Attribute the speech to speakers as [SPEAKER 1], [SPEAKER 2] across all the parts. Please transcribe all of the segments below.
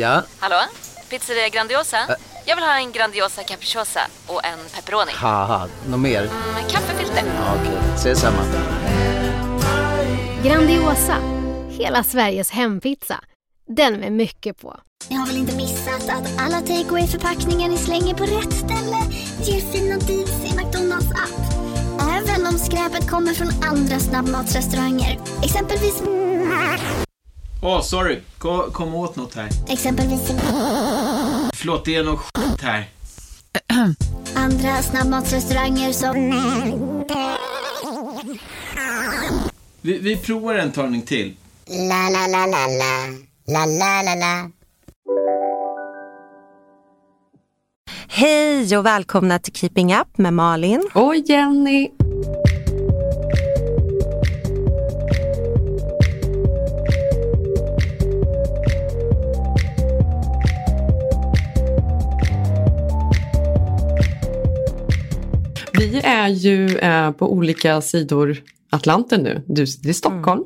[SPEAKER 1] Ja,
[SPEAKER 2] Hallå? Pizzeria Grandiosa? Jag vill ha en Grandiosa capriciosa och en pepperoni.
[SPEAKER 1] haha, något mer?
[SPEAKER 2] Med kaffefilter.
[SPEAKER 1] Ja, Okej, ses samma.
[SPEAKER 3] Grandiosa, hela Sveriges hempizza. Den med mycket på.
[SPEAKER 4] Ni har väl inte missat att alla takeaway förpackningar ni slänger på rätt ställe ger fina deals i McDonalds app. Även om skräpet kommer från andra snabbmatsrestauranger. Exempelvis...
[SPEAKER 5] Åh, sorry. Kom, kom åt något här.
[SPEAKER 4] Exempelvis...
[SPEAKER 5] Förlåt, det är något skit här.
[SPEAKER 4] Andra snabbmatsrestauranger som...
[SPEAKER 5] Vi, vi provar en talning till.
[SPEAKER 4] La, la, la, la, la. La, la, la, la.
[SPEAKER 6] Hej och välkomna till Keeping Up med Malin.
[SPEAKER 7] Och Jenny. Vi är ju eh, på olika sidor Atlanten nu. Du sitter i Stockholm.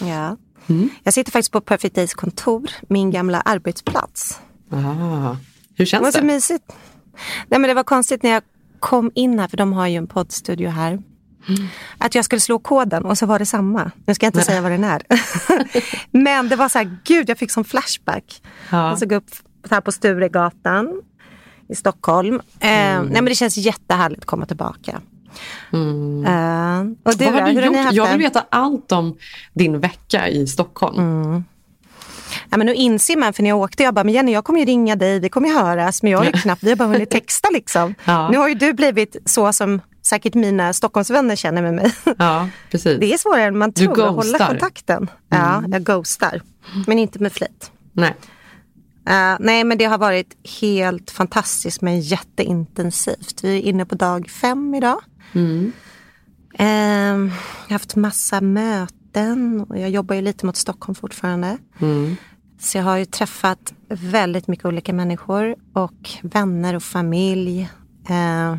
[SPEAKER 6] Ja. Jag sitter faktiskt på Perfect Days kontor, min gamla arbetsplats.
[SPEAKER 7] Ah. Hur
[SPEAKER 6] Det var
[SPEAKER 7] känns
[SPEAKER 6] så
[SPEAKER 7] det?
[SPEAKER 6] mysigt. Nej, men det var konstigt när jag kom in här, för de har ju en poddstudio här. Att jag skulle slå koden och så var det samma. Nu ska jag inte säga vad den är. men det var så här, gud jag fick som flashback.
[SPEAKER 7] Ja.
[SPEAKER 6] Och så gå upp här på Sturegatan i Stockholm. Eh, nej men det känns jättehärligt att komma tillbaka. Eh, och du,
[SPEAKER 7] Vad har du
[SPEAKER 6] hur har
[SPEAKER 7] gjort?
[SPEAKER 6] haft
[SPEAKER 7] Jag vill veta allt om din vecka i Stockholm.
[SPEAKER 6] Mm. Ja, men nu inser man, för när jag åkte, jag bara, men Jenny jag kommer ju ringa dig, vi kommer ju höras, men jag har ju knappt, vi har bara hunnit texta liksom.
[SPEAKER 7] Ja.
[SPEAKER 6] Nu har ju du blivit så som säkert mina Stockholmsvänner känner med mig.
[SPEAKER 7] Ja, precis.
[SPEAKER 6] Det är svårare än man
[SPEAKER 7] Du
[SPEAKER 6] tror att hålla kontakten. Ja, jag ghostar, men inte med flit.
[SPEAKER 7] Nej.
[SPEAKER 6] Eh, nej, men det har varit helt fantastiskt men jätteintensivt. Vi är inne på dag fem idag. Eh, jag har haft massa möten och jag jobbar ju lite mot Stockholm fortfarande. Så jag har ju träffat väldigt mycket olika människor och vänner och familj. Eh,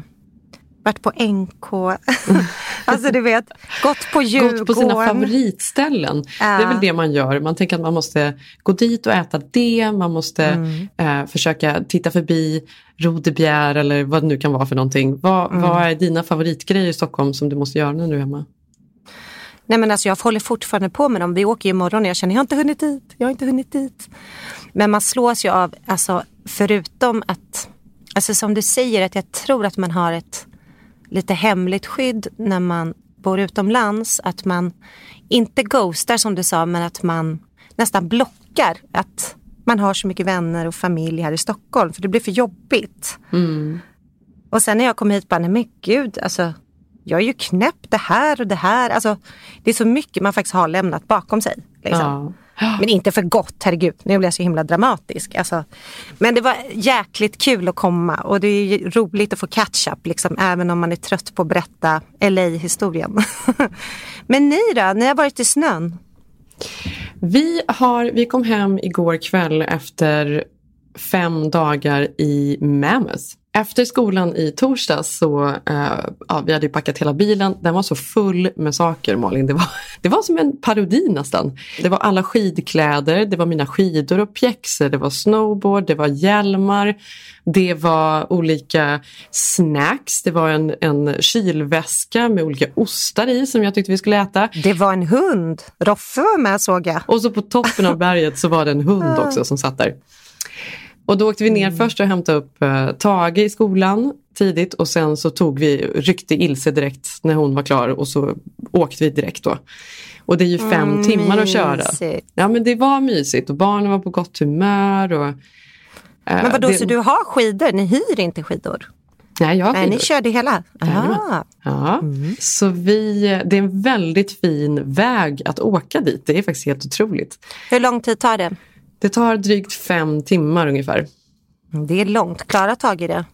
[SPEAKER 6] varit på NK. alltså du vet, gått på Djurgården.
[SPEAKER 7] Gått på sina favoritställen. Det är väl det man gör. Man tänker att man måste gå dit och äta det. Man måste
[SPEAKER 6] Mm.
[SPEAKER 7] eh, försöka titta förbi Rodebjer eller vad det nu kan vara för någonting. Vad,
[SPEAKER 6] Mm.
[SPEAKER 7] vad är dina favoritgrejer i Stockholm som du måste göra när du är hemma?
[SPEAKER 6] Nej men alltså jag håller fortfarande på med dem. Vi åker ju imorgon och jag känner jag har inte hunnit dit. Jag har inte hunnit dit. Men man slås ju av, alltså förutom att, alltså som du säger att jag tror att man har ett lite hemligt skydd när man bor utomlands. Att man inte ghostar som du sa men att man nästan blockar att man har så mycket vänner och familj här i Stockholm för det blir för jobbigt. Och sen när jag kom hit bara, nej men gud, alltså jag är ju knäpp det här och det här. Alltså, det är så mycket man faktiskt har lämnat bakom sig. Liksom.
[SPEAKER 7] Ja.
[SPEAKER 6] Men inte för gott, herregud. Nu blir jag så himla dramatisk. Alltså, men det var jäkligt kul att komma och det är ju roligt att få catch up, liksom, även om man är trött på att berätta LA-historien. men ni då? Ni har varit i snön?
[SPEAKER 7] Vi, har, vi kom hem igår kväll efter fem dagar i Mammoth. Efter skolan i torsdags så, eh, ja, vi hade ju packat hela bilen, den var så full med saker Malin. Det var, det var som en parodi nästan. Det var alla skidkläder, det var mina skidor och pjäxor, det var snowboard, det var hjälmar, det var olika snacks, det var en, en kylväska med olika ostar i som jag tyckte vi skulle äta.
[SPEAKER 6] Det var en hund. Roffe var med såg jag.
[SPEAKER 7] Och så på toppen av berget så var det en hund också som satt där. Och då åkte vi ner först och hämtade upp eh, Tage i skolan tidigt och sen så tog vi, ryckte Ilse direkt när hon var klar och så åkte vi direkt då. Och det är ju fem timmar att köra. Ja men det var mysigt och barnen var på gott humör. Och, eh,
[SPEAKER 6] Men vadå,
[SPEAKER 7] det,
[SPEAKER 6] så du har skidor? Ni hyr inte skidor?
[SPEAKER 7] Nej, jag har
[SPEAKER 6] Nej, ni
[SPEAKER 7] skidor.
[SPEAKER 6] körde hela?
[SPEAKER 7] Jajamän.
[SPEAKER 6] Ah.
[SPEAKER 7] Ja, så vi, det är en väldigt fin väg att åka dit. Det är faktiskt helt otroligt.
[SPEAKER 6] Hur lång tid tar det?
[SPEAKER 7] Det tar drygt fem timmar ungefär.
[SPEAKER 6] Det är långt. Klara tag i det.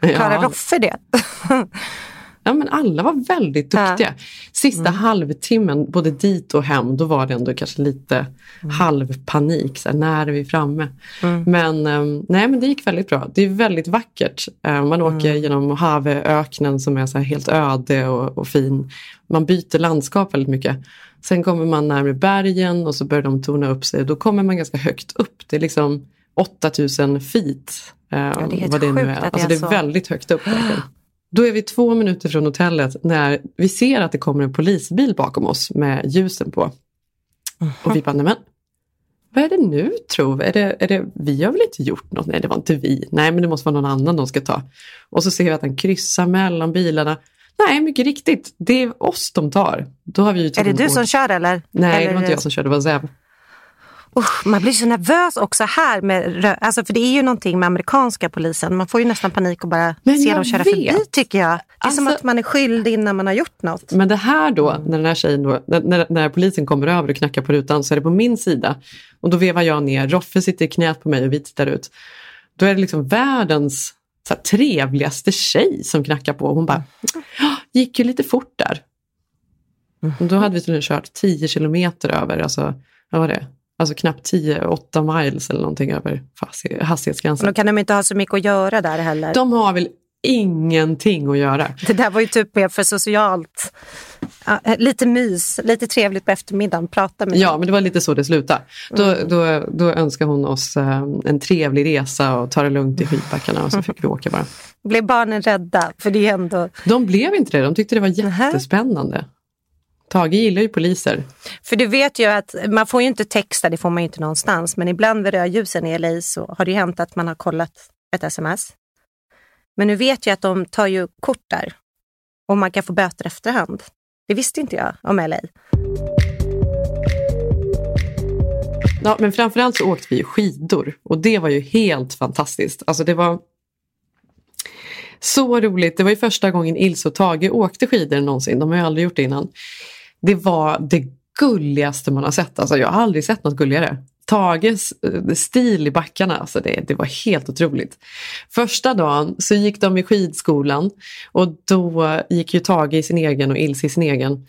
[SPEAKER 6] Klarar
[SPEAKER 7] Ja.
[SPEAKER 6] Roffe det?
[SPEAKER 7] Ja, ja, men alla var väldigt duktiga. Sista
[SPEAKER 6] Mm.
[SPEAKER 7] halvtimmen, både dit och hem, då var det ändå kanske lite
[SPEAKER 6] Mm.
[SPEAKER 7] halvpanik. Så här, när är vi framme? Men, ehm, nej, men det gick väldigt bra. Det är väldigt vackert. Eh, man åker
[SPEAKER 6] Mm.
[SPEAKER 7] genom Mojaveöknen som är så helt öde och, och fin. Man byter landskap väldigt mycket. Sen kommer man närmare bergen och så börjar de torna upp sig. Då kommer man ganska högt upp. Det är liksom 8000 feet. eh,
[SPEAKER 6] det är helt
[SPEAKER 7] vad det nu är. Alltså det är
[SPEAKER 6] så.
[SPEAKER 7] väldigt högt upp. verkligen. Då är vi två minuter från hotellet när vi ser att det kommer en polisbil bakom oss med ljusen på. Och vi bara, men vad är det nu tror vi? Är det, är det, vi har väl inte gjort något? Nej, det var inte vi. Nej, men det måste vara någon annan de ska ta. Och så ser vi att han kryssar mellan bilarna. Nej, mycket riktigt. Det är oss de tar. Då har vi ju
[SPEAKER 6] Är det du som kör eller?
[SPEAKER 7] Nej,
[SPEAKER 6] eller
[SPEAKER 7] det var inte jag som körde, det var Zev.
[SPEAKER 6] Usch, man blir så nervös också här. Med, alltså, för det är ju någonting med amerikanska polisen. Man får ju nästan panik och bara
[SPEAKER 7] Men
[SPEAKER 6] se dem köra
[SPEAKER 7] vet.
[SPEAKER 6] förbi tycker jag. Det är som
[SPEAKER 7] Alltså-
[SPEAKER 6] att man är skyldig innan man har gjort något.
[SPEAKER 7] Men det här då, när den här tjejen då, när, när, polisen kommer över och knackar på rutan så är det på min sida. Och då vevar jag ner, Roffe sitter i knät på mig och vi tittar ut. Då är det liksom världens så här, trevligaste tjej som knackar på. Hon bara, "Ja, gick ju lite fort där. Och då hade vi tydligen kört 10 kilometer över, alltså, vad var det? Alltså knappt 10, 8 miles eller någonting över hastighetsgränsen.
[SPEAKER 6] då kan de inte ha så mycket att göra där heller.
[SPEAKER 7] De har väl ingenting att göra.
[SPEAKER 6] Det där var ju typ mer för socialt. Eh, lite mys, lite trevligt på eftermiddagen. Prata med
[SPEAKER 7] Ja, men det var lite så det slutade. Då,
[SPEAKER 6] Mm.
[SPEAKER 7] då, då önskade hon oss eh, en trevlig resa och ta det lugnt i skidbackarna och så fick vi åka bara.
[SPEAKER 6] Blev barnen rädda? För det är ändå...
[SPEAKER 7] De blev inte det, de tyckte det var jättespännande. Tage gillar ju poliser.
[SPEAKER 6] För du vet ju att man får ju inte texta, det får man ju inte någonstans. Men ibland vid rödljusen i LA så har det ju hänt att man har kollat ett sms. Men nu vet jag att de tar ju kort där. Och man kan få böter efterhand. Det visste inte jag om LA.
[SPEAKER 7] Ja, men framförallt så åkte vi skidor och det var ju helt fantastiskt. Alltså det var så roligt. Det var ju första gången Ilse och Tage åkte skidor någonsin. De har ju aldrig gjort det innan. Det var det gulligaste man har sett. Alltså jag har aldrig sett något gulligare. Tages eh, stil i backarna, alltså det, det var helt otroligt. Första dagen så gick de i skidskolan och då gick ju Tage i sin egen och Ilse i sin egen.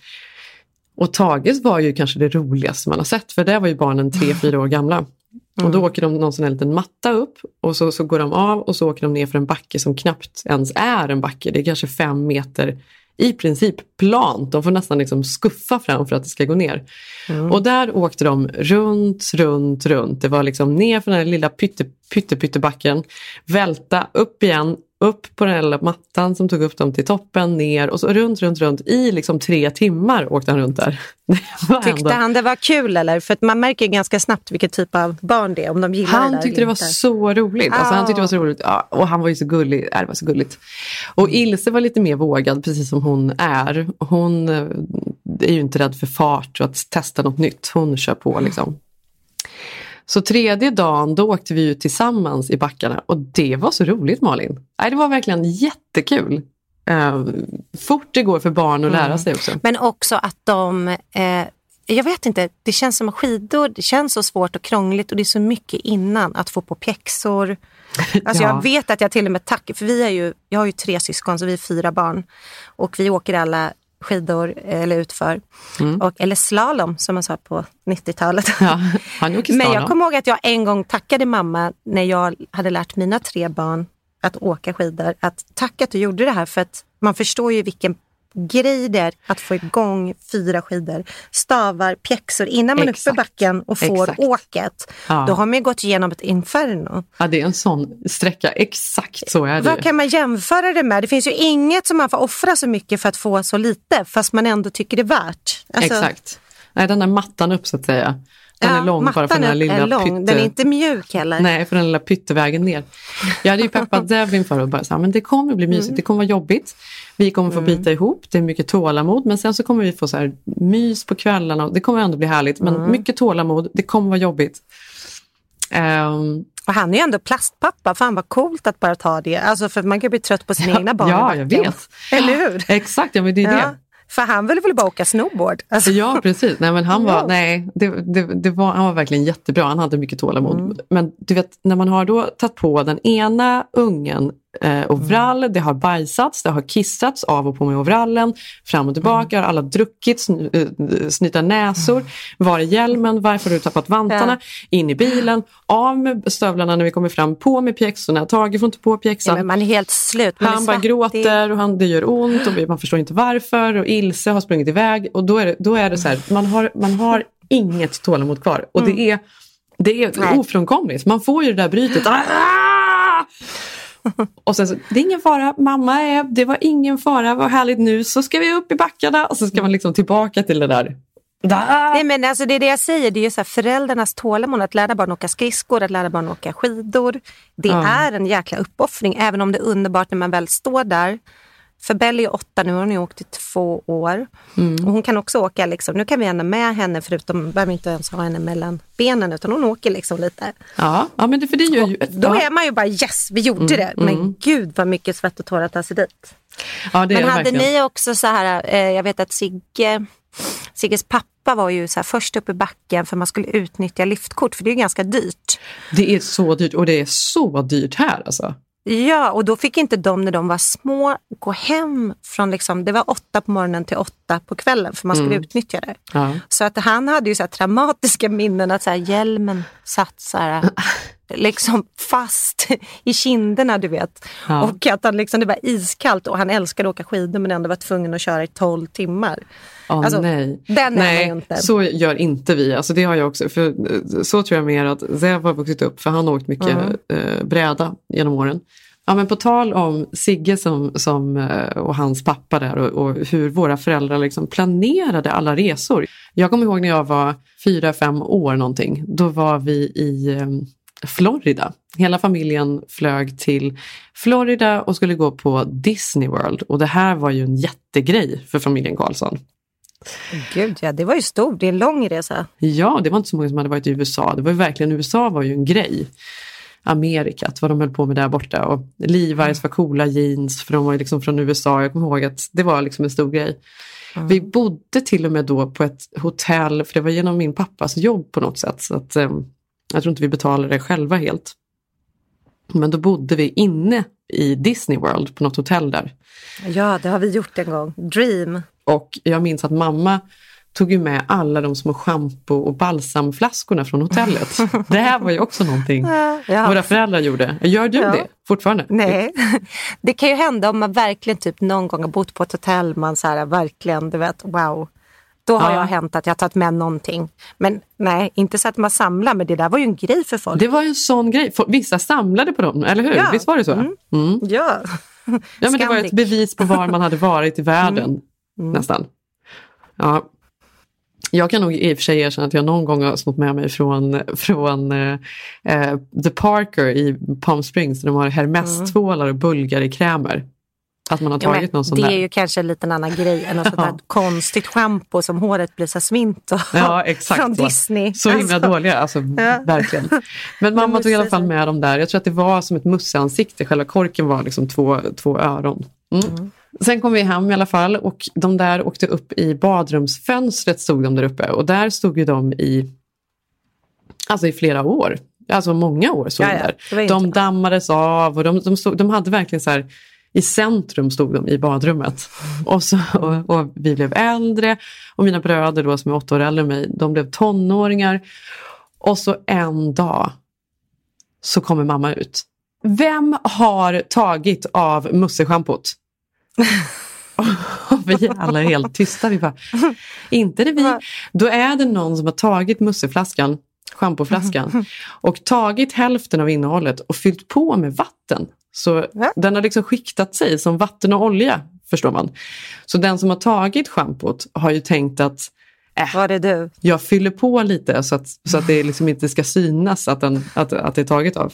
[SPEAKER 7] Och Tages var ju kanske det roligaste man har sett för där var ju barnen tre, fyra år gamla. Och då åker de någon sån här liten matta upp och så, så går de av och så åker de ner för en backe som knappt ens är en backe. Det är kanske fem meter i princip plant. De får nästan liksom skuffa fram för att det ska gå ner. Och där åkte de runt, runt, runt. Det var liksom ner för den här lilla pytte, pytte, pyttebacken, välta upp igen, upp på den här lilla mattan som tog upp dem till toppen, ner och så runt, runt, runt. I liksom tre timmar åkte han runt där. Det
[SPEAKER 6] Tyckte han det var kul eller? För att man märker ganska snabbt vilket typ av barn det är. Om de gillar det
[SPEAKER 7] Han
[SPEAKER 6] där
[SPEAKER 7] tyckte det var
[SPEAKER 6] inte.
[SPEAKER 7] så roligt. Alltså, han tyckte det var så roligt. Ja, och han var ju så gullig. Ja, det var så gulligt. Och Ilse var lite mer vågad, precis som hon är. Hon eh, är ju inte rädd för fart och att testa något nytt. Hon kör på liksom. Så tredje dagen, då åkte vi ju tillsammans i backarna och det var så roligt Malin. Nej, det var verkligen jättekul. Eh, fort det går för barn att lära sig också.
[SPEAKER 6] Men också att de, eh, jag vet inte, det känns som skidor, det känns så svårt och krångligt och det är så mycket innan att få på pjäxor. Alltså
[SPEAKER 7] Ja.
[SPEAKER 6] Jag vet att jag till och med tackar, för vi är ju, jag har ju tre syskon så vi är fyra barn och vi åker alla skidor eh, eller utför. Och, eller slalom som man sa på 90-talet.
[SPEAKER 7] Ja,
[SPEAKER 6] Men jag kommer ihåg att jag en gång tackade mamma när jag hade lärt mina tre barn att åka skidor. Att tack att du gjorde det här för att man förstår ju vilken grej det är att få igång fyra skidor, stavar, pjäxor innan man är uppe i backen och får
[SPEAKER 7] Exakt.
[SPEAKER 6] åket.
[SPEAKER 7] Ja.
[SPEAKER 6] Då har man ju gått igenom ett inferno.
[SPEAKER 7] Ja, det är en sån sträcka. Exakt så är det
[SPEAKER 6] Vad kan man jämföra det med? Det finns ju inget som man får offra så mycket för att få så lite fast man ändå tycker det är värt. Alltså,
[SPEAKER 7] Exakt. Nej, den där mattan upp så att säga. Den
[SPEAKER 6] ja,
[SPEAKER 7] är lång bara för den här
[SPEAKER 6] är-
[SPEAKER 7] lilla
[SPEAKER 6] lång, den är inte mjuk heller.
[SPEAKER 7] Nej, för den lilla pyttevägen ner. Jag hade ju peppat Zev inför och bara här, men det kommer bli mysigt,
[SPEAKER 6] Mm.
[SPEAKER 7] det kommer vara jobbigt. Vi kommer få bita ihop, det är mycket tålamod, men sen så kommer vi få så här mys på kvällarna det kommer ändå bli härligt. Men
[SPEAKER 6] Mm.
[SPEAKER 7] mycket tålamod, det kommer vara jobbigt. Ehm,
[SPEAKER 6] Och han är ju ändå plastpappa, fan vad coolt att bara ta det. Alltså för man kan bli trött på sina egna barn
[SPEAKER 7] ja, jag vet.
[SPEAKER 6] Eller hur?
[SPEAKER 7] Exakt, ja men det är
[SPEAKER 6] Ja.
[SPEAKER 7] det.
[SPEAKER 6] För han ville väl bara åka snowboard? Alltså,
[SPEAKER 7] Ja, precis. Nej, men han, var, nej, det, det, det var, han var verkligen jättebra. Han hade mycket tålamod.
[SPEAKER 6] Mm.
[SPEAKER 7] Men du vet, när man har då tagit på den ena ungen eh, overall, det har bajsats, det har kissats av och på med overallen, fram och tillbaka, har alla druckit, sn eh, snyta näsor, var är hjälmen, varför har du tappat vantarna, in i bilen, av med stövlarna när vi kommer fram, på med pjäxorna, Tage får inte på
[SPEAKER 6] Ja,
[SPEAKER 7] pjäxan.
[SPEAKER 6] men man är helt slut. Man
[SPEAKER 7] Han bara gråter och han, det gör ont och man förstår inte varför och Ilse har sprungit iväg och då är det, då är det så här, man har, man har inget tålamod kvar och det är, det är ofrånkomligt. Man får ju det där brytet. Ah! Och sen så, det är ingen fara, mamma är, det var ingen fara, vad härligt nu så ska vi upp i backarna och så ska man liksom tillbaka till det där. Ah!
[SPEAKER 6] Nej, men alltså det är det jag säger, det är ju så här, föräldrarnas tålamod att lära barn åka skridskor, att lära barn åka skidor. Det
[SPEAKER 7] Ja.
[SPEAKER 6] är en jäkla uppoffring, även om det är underbart när man väl står där. För Belly är åtta nu, hon har åkt i två år.
[SPEAKER 7] Mm.
[SPEAKER 6] Och hon kan också åka, liksom, nu kan vi gärna med henne, förutom behöver inte ens ha henne mellan benen, utan hon åker liksom lite.
[SPEAKER 7] Ja, ja men det, för det gör ju...
[SPEAKER 6] Då
[SPEAKER 7] ja.
[SPEAKER 6] är man ju bara yes, vi gjorde det. Men gud vad mycket svett och tårar tar sig dit.
[SPEAKER 7] ja,
[SPEAKER 6] Men hade
[SPEAKER 7] verkligen.
[SPEAKER 6] ni också så här, eh, jag vet att Sigge, Sigges pappa var ju så här först upp i backen för man skulle utnyttja liftkort för det är ju ganska dyrt.
[SPEAKER 7] Det är så dyrt och det är så dyrt här alltså.
[SPEAKER 6] Ja, och då fick inte de när de var små gå hem från, liksom, det var åtta på morgonen till åtta på kvällen för man skulle utnyttja det.
[SPEAKER 7] Ja.
[SPEAKER 6] Så att han hade ju så traumatiska minnen att så här, hjälmen satt så här, liksom fast i kinderna du vet.
[SPEAKER 7] Ja.
[SPEAKER 6] Och att han liksom, det var iskallt och han älskade att åka skidor men ändå var tvungen att köra i 12 timmar.
[SPEAKER 7] Åh,
[SPEAKER 6] Alltså,
[SPEAKER 7] nej.
[SPEAKER 6] den är
[SPEAKER 7] nej,
[SPEAKER 6] ju inte.
[SPEAKER 7] så gör inte vi. Alltså, det har jag också. För, så tror jag mer att Zev har vuxit upp, för han har åkt mycket
[SPEAKER 6] Mm.
[SPEAKER 7] eh, bräda genom åren. Ja, men på tal om Sigge som, som, eh, och hans pappa där och, och hur våra föräldrar liksom planerade alla resor. Jag kommer ihåg när jag var fyra, fem år någonting. Då var vi i eh, Florida. Hela familjen flög till Florida och skulle gå på Disney World. Och det här var ju en jättegrej för familjen Karlsson.
[SPEAKER 6] Gud ja, det var ju stort. Det är en lång resa.
[SPEAKER 7] Ja, det var inte så många som hade varit i USA. Det var ju verkligen, USA var ju en grej. Amerikat, vad de höll på med där borta. Och Levi's var coola jeans för de var ju liksom från USA. Jag kommer ihåg att det var liksom en stor grej. Vi bodde till och med då på ett hotell, för det var genom min pappas jobb på något sätt. Så att, eh, jag tror inte vi betalade det själva helt. Men då bodde vi inne i Disney World på något hotell där.
[SPEAKER 6] Ja, det har vi gjort en gång. Dream.
[SPEAKER 7] Och jag minns att mamma tog ju med alla de små schampo och balsamflaskorna från hotellet. Det här var ju också någonting
[SPEAKER 6] Ja.
[SPEAKER 7] våra föräldrar gjorde. Gör du
[SPEAKER 6] Ja.
[SPEAKER 7] det fortfarande?
[SPEAKER 6] Nej, det kan ju hända om man verkligen typ någon gång har bott på ett hotell, man så här verkligen, du vet, wow. Då har
[SPEAKER 7] Ja.
[SPEAKER 6] jag hänt att jag tagit med någonting. Men nej, inte så att man samlar, men det där var ju en grej för folk.
[SPEAKER 7] Det var ju en sån grej. Vissa samlade på dem, eller hur?
[SPEAKER 6] Ja.
[SPEAKER 7] Visst var det så?
[SPEAKER 6] Mm.
[SPEAKER 7] Mm.
[SPEAKER 6] Ja.
[SPEAKER 7] Ja, men det var ett bevis på var man hade varit i världen.
[SPEAKER 6] Mm.
[SPEAKER 7] Nästan. Ja. Jag kan nog i och för sig erkänna att jag någon gång har snott med mig från, från eh, eh, The Parker i Palm Springs där de har Hermes-tvålar och bulgarikrämer. Att man har
[SPEAKER 6] Mm. Ja,
[SPEAKER 7] tagit
[SPEAKER 6] men
[SPEAKER 7] någon sån
[SPEAKER 6] det
[SPEAKER 7] där.
[SPEAKER 6] är ju kanske en liten annan grej än något sånt där
[SPEAKER 7] Ja.
[SPEAKER 6] konstigt schampo som håret blir så svint och
[SPEAKER 7] Ja, exakt
[SPEAKER 6] från
[SPEAKER 7] så.
[SPEAKER 6] Disney.
[SPEAKER 7] Så himla
[SPEAKER 6] Alltså,
[SPEAKER 7] dåliga, alltså
[SPEAKER 6] Ja.
[SPEAKER 7] verkligen. Men mamma tog i alla fall med dem där. Jag tror att det var som ett musseansikte, själva korken var liksom två, två öron. Mm. Sen kom vi hem i alla fall och de där åkte upp i badrumsfönstret stod de där uppe och där stod ju de i, alltså i flera år. Alltså många år stod
[SPEAKER 6] Ja,
[SPEAKER 7] de
[SPEAKER 6] ja.
[SPEAKER 7] där. De dammades av och de, de, stod, de hade verkligen så här i centrum stod de i badrummet. Och, så, och, och vi blev äldre och mina bröder då som är åtta år äldre än mig, de blev tonåringar. Och så en dag så kommer mamma ut. Vem har tagit av musseschampot? och vi alla är helt tysta. Vi bara, inte det vi. Då är det någon som har tagit musseflaskan, schampoflaskan och tagit hälften av innehållet och fyllt på med vatten. Så
[SPEAKER 6] Va?
[SPEAKER 7] den har liksom skiktat sig som vatten och olja, förstår man. Så den som har tagit schampot har ju tänkt att äh,
[SPEAKER 6] Var det du?
[SPEAKER 7] jag fyller på lite så att, så att det liksom inte ska synas att, den, att, att det är taget av.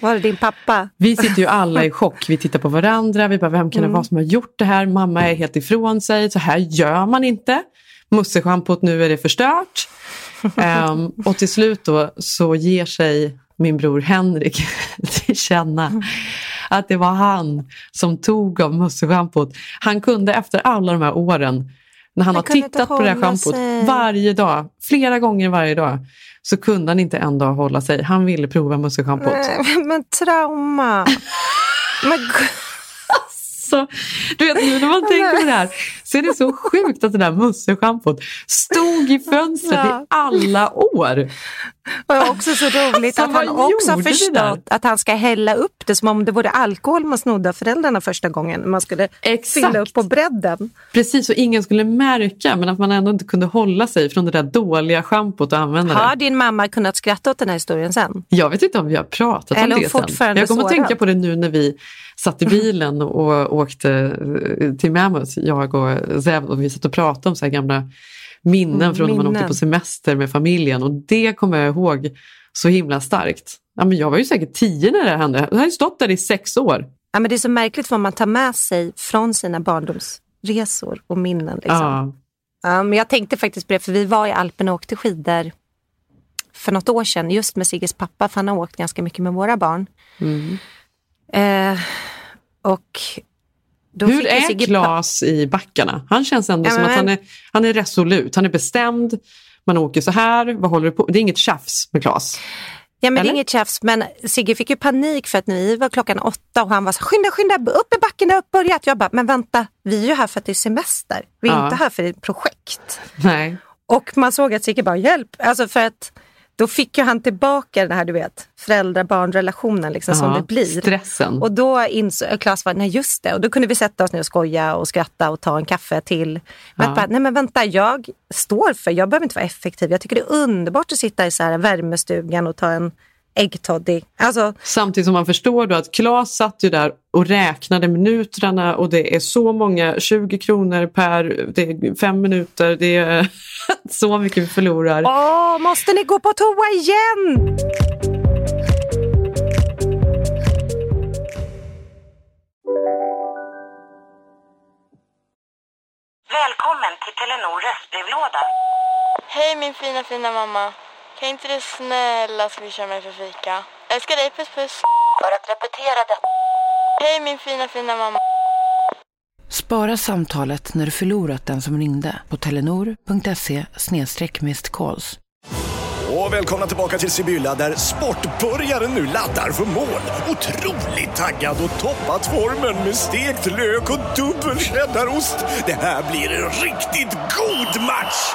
[SPEAKER 6] Var det din pappa?
[SPEAKER 7] Vi sitter ju alla i chock. Vi tittar på varandra. Vi bara, vem kan det vara som har gjort det här? Mamma är helt ifrån sig. Så här gör man inte. Musseschampot, nu är det förstört. Ehm, och till slut då så ger sig min bror Henrik till känna att det var han som tog av musseschampot. Han kunde efter alla de här åren när han,
[SPEAKER 6] Han
[SPEAKER 7] har tittat på det här schampot
[SPEAKER 6] sig.
[SPEAKER 7] varje dag, flera gånger varje dag, så kunde han inte en dag hålla sig. Han ville prova musseschampot.
[SPEAKER 6] Nej, men trauma. Men, gud.
[SPEAKER 7] Så, du vet, nu när man tänker på det här så är det så sjukt att det där musseschampot stod i fönstret
[SPEAKER 6] Ja.
[SPEAKER 7] i alla år.
[SPEAKER 6] Och också så roligt
[SPEAKER 7] Så
[SPEAKER 6] att han också har förstått att han ska hälla upp det som om det vore alkohol man snodde av föräldrarna första gången. Man skulle
[SPEAKER 7] Exakt.
[SPEAKER 6] fylla upp på bredden.
[SPEAKER 7] Precis, så ingen skulle märka men att man ändå inte kunde hålla sig från det där dåliga schampot och använda det.
[SPEAKER 6] Har din mamma kunnat skratta åt den här historien sen?
[SPEAKER 7] Jag vet inte om vi har pratat
[SPEAKER 6] Eller
[SPEAKER 7] om det sen. Jag kommer att tänka på det nu när vi satt i bilen och åkte till Mammoth, jag och Zev, och vi satt och pratade om så här gamla minnen
[SPEAKER 6] Mm,
[SPEAKER 7] från när man
[SPEAKER 6] minnen.
[SPEAKER 7] åkte på semester med familjen och det kommer jag ihåg så himla starkt. Ja, men jag var ju säkert tio när det hände. Jag har ju stått där i sex år.
[SPEAKER 6] Ja, men det är så märkligt vad man tar med sig från sina barndomsresor och minnen. Liksom.
[SPEAKER 7] Ja.
[SPEAKER 6] Ja, men jag tänkte faktiskt på det, för vi var i Alperna och åkte skidor för något år sedan, just med Sigges pappa, för han har åkt ganska mycket med våra barn.
[SPEAKER 7] Mm.
[SPEAKER 6] Eh, och då
[SPEAKER 7] Hur är
[SPEAKER 6] Sigge
[SPEAKER 7] Klas i backarna? Han känns ändå
[SPEAKER 6] Ja,
[SPEAKER 7] som
[SPEAKER 6] men-
[SPEAKER 7] att han är, han är resolut, han är bestämd. Man åker så här, vad håller du på Det är inget tjafs med Klas.
[SPEAKER 6] Ja men det
[SPEAKER 7] Eller?
[SPEAKER 6] är inget tjafs men Sigge fick ju panik för att vi var klockan åtta och han var så skynda skynda upp i backen, det har börjat. Jag bara, men vänta, vi är ju här för att det är semester. Vi är
[SPEAKER 7] Ja.
[SPEAKER 6] inte här för ett projekt.
[SPEAKER 7] Nej.
[SPEAKER 6] Och man såg att Sigge bara, hjälp, alltså för att då fick ju han tillbaka den här du vet, föräldrar-barn-relationen liksom, som
[SPEAKER 7] Ja,
[SPEAKER 6] det blir.
[SPEAKER 7] Stressen.
[SPEAKER 6] Och då insåg Claes, var, nej just det, och då kunde vi sätta oss ner och skoja och skratta och ta en kaffe till. Men
[SPEAKER 7] Ja.
[SPEAKER 6] bara, nej men vänta, jag står för, jag behöver inte vara effektiv. Jag tycker det är underbart att sitta i så här värmestugan och ta en äggtoddy. Alltså,
[SPEAKER 7] Samtidigt som man förstår då att Claes satt ju där och räknade minuterna och det är så många, 20 kronor per, det är fem minuter, det är så mycket vi förlorar.
[SPEAKER 6] åh, måste ni gå på toa igen?
[SPEAKER 8] Välkommen till Telenor röstbrevlåda.
[SPEAKER 2] Hej min fina fina mamma. Kan inte du snälla swisha mig för fika? Älskar dig, puss puss.
[SPEAKER 8] För att repetera detta.
[SPEAKER 2] Hej min fina fina mamma.
[SPEAKER 9] Spara samtalet när du förlorat den som ringde på telenor.se calls.
[SPEAKER 10] Och välkomna tillbaka till Sibylla där sportbörjaren nu laddar för mål. Otroligt taggad och toppat formen med stekt lök och dubbel cheddarost. Det här blir en riktigt god match!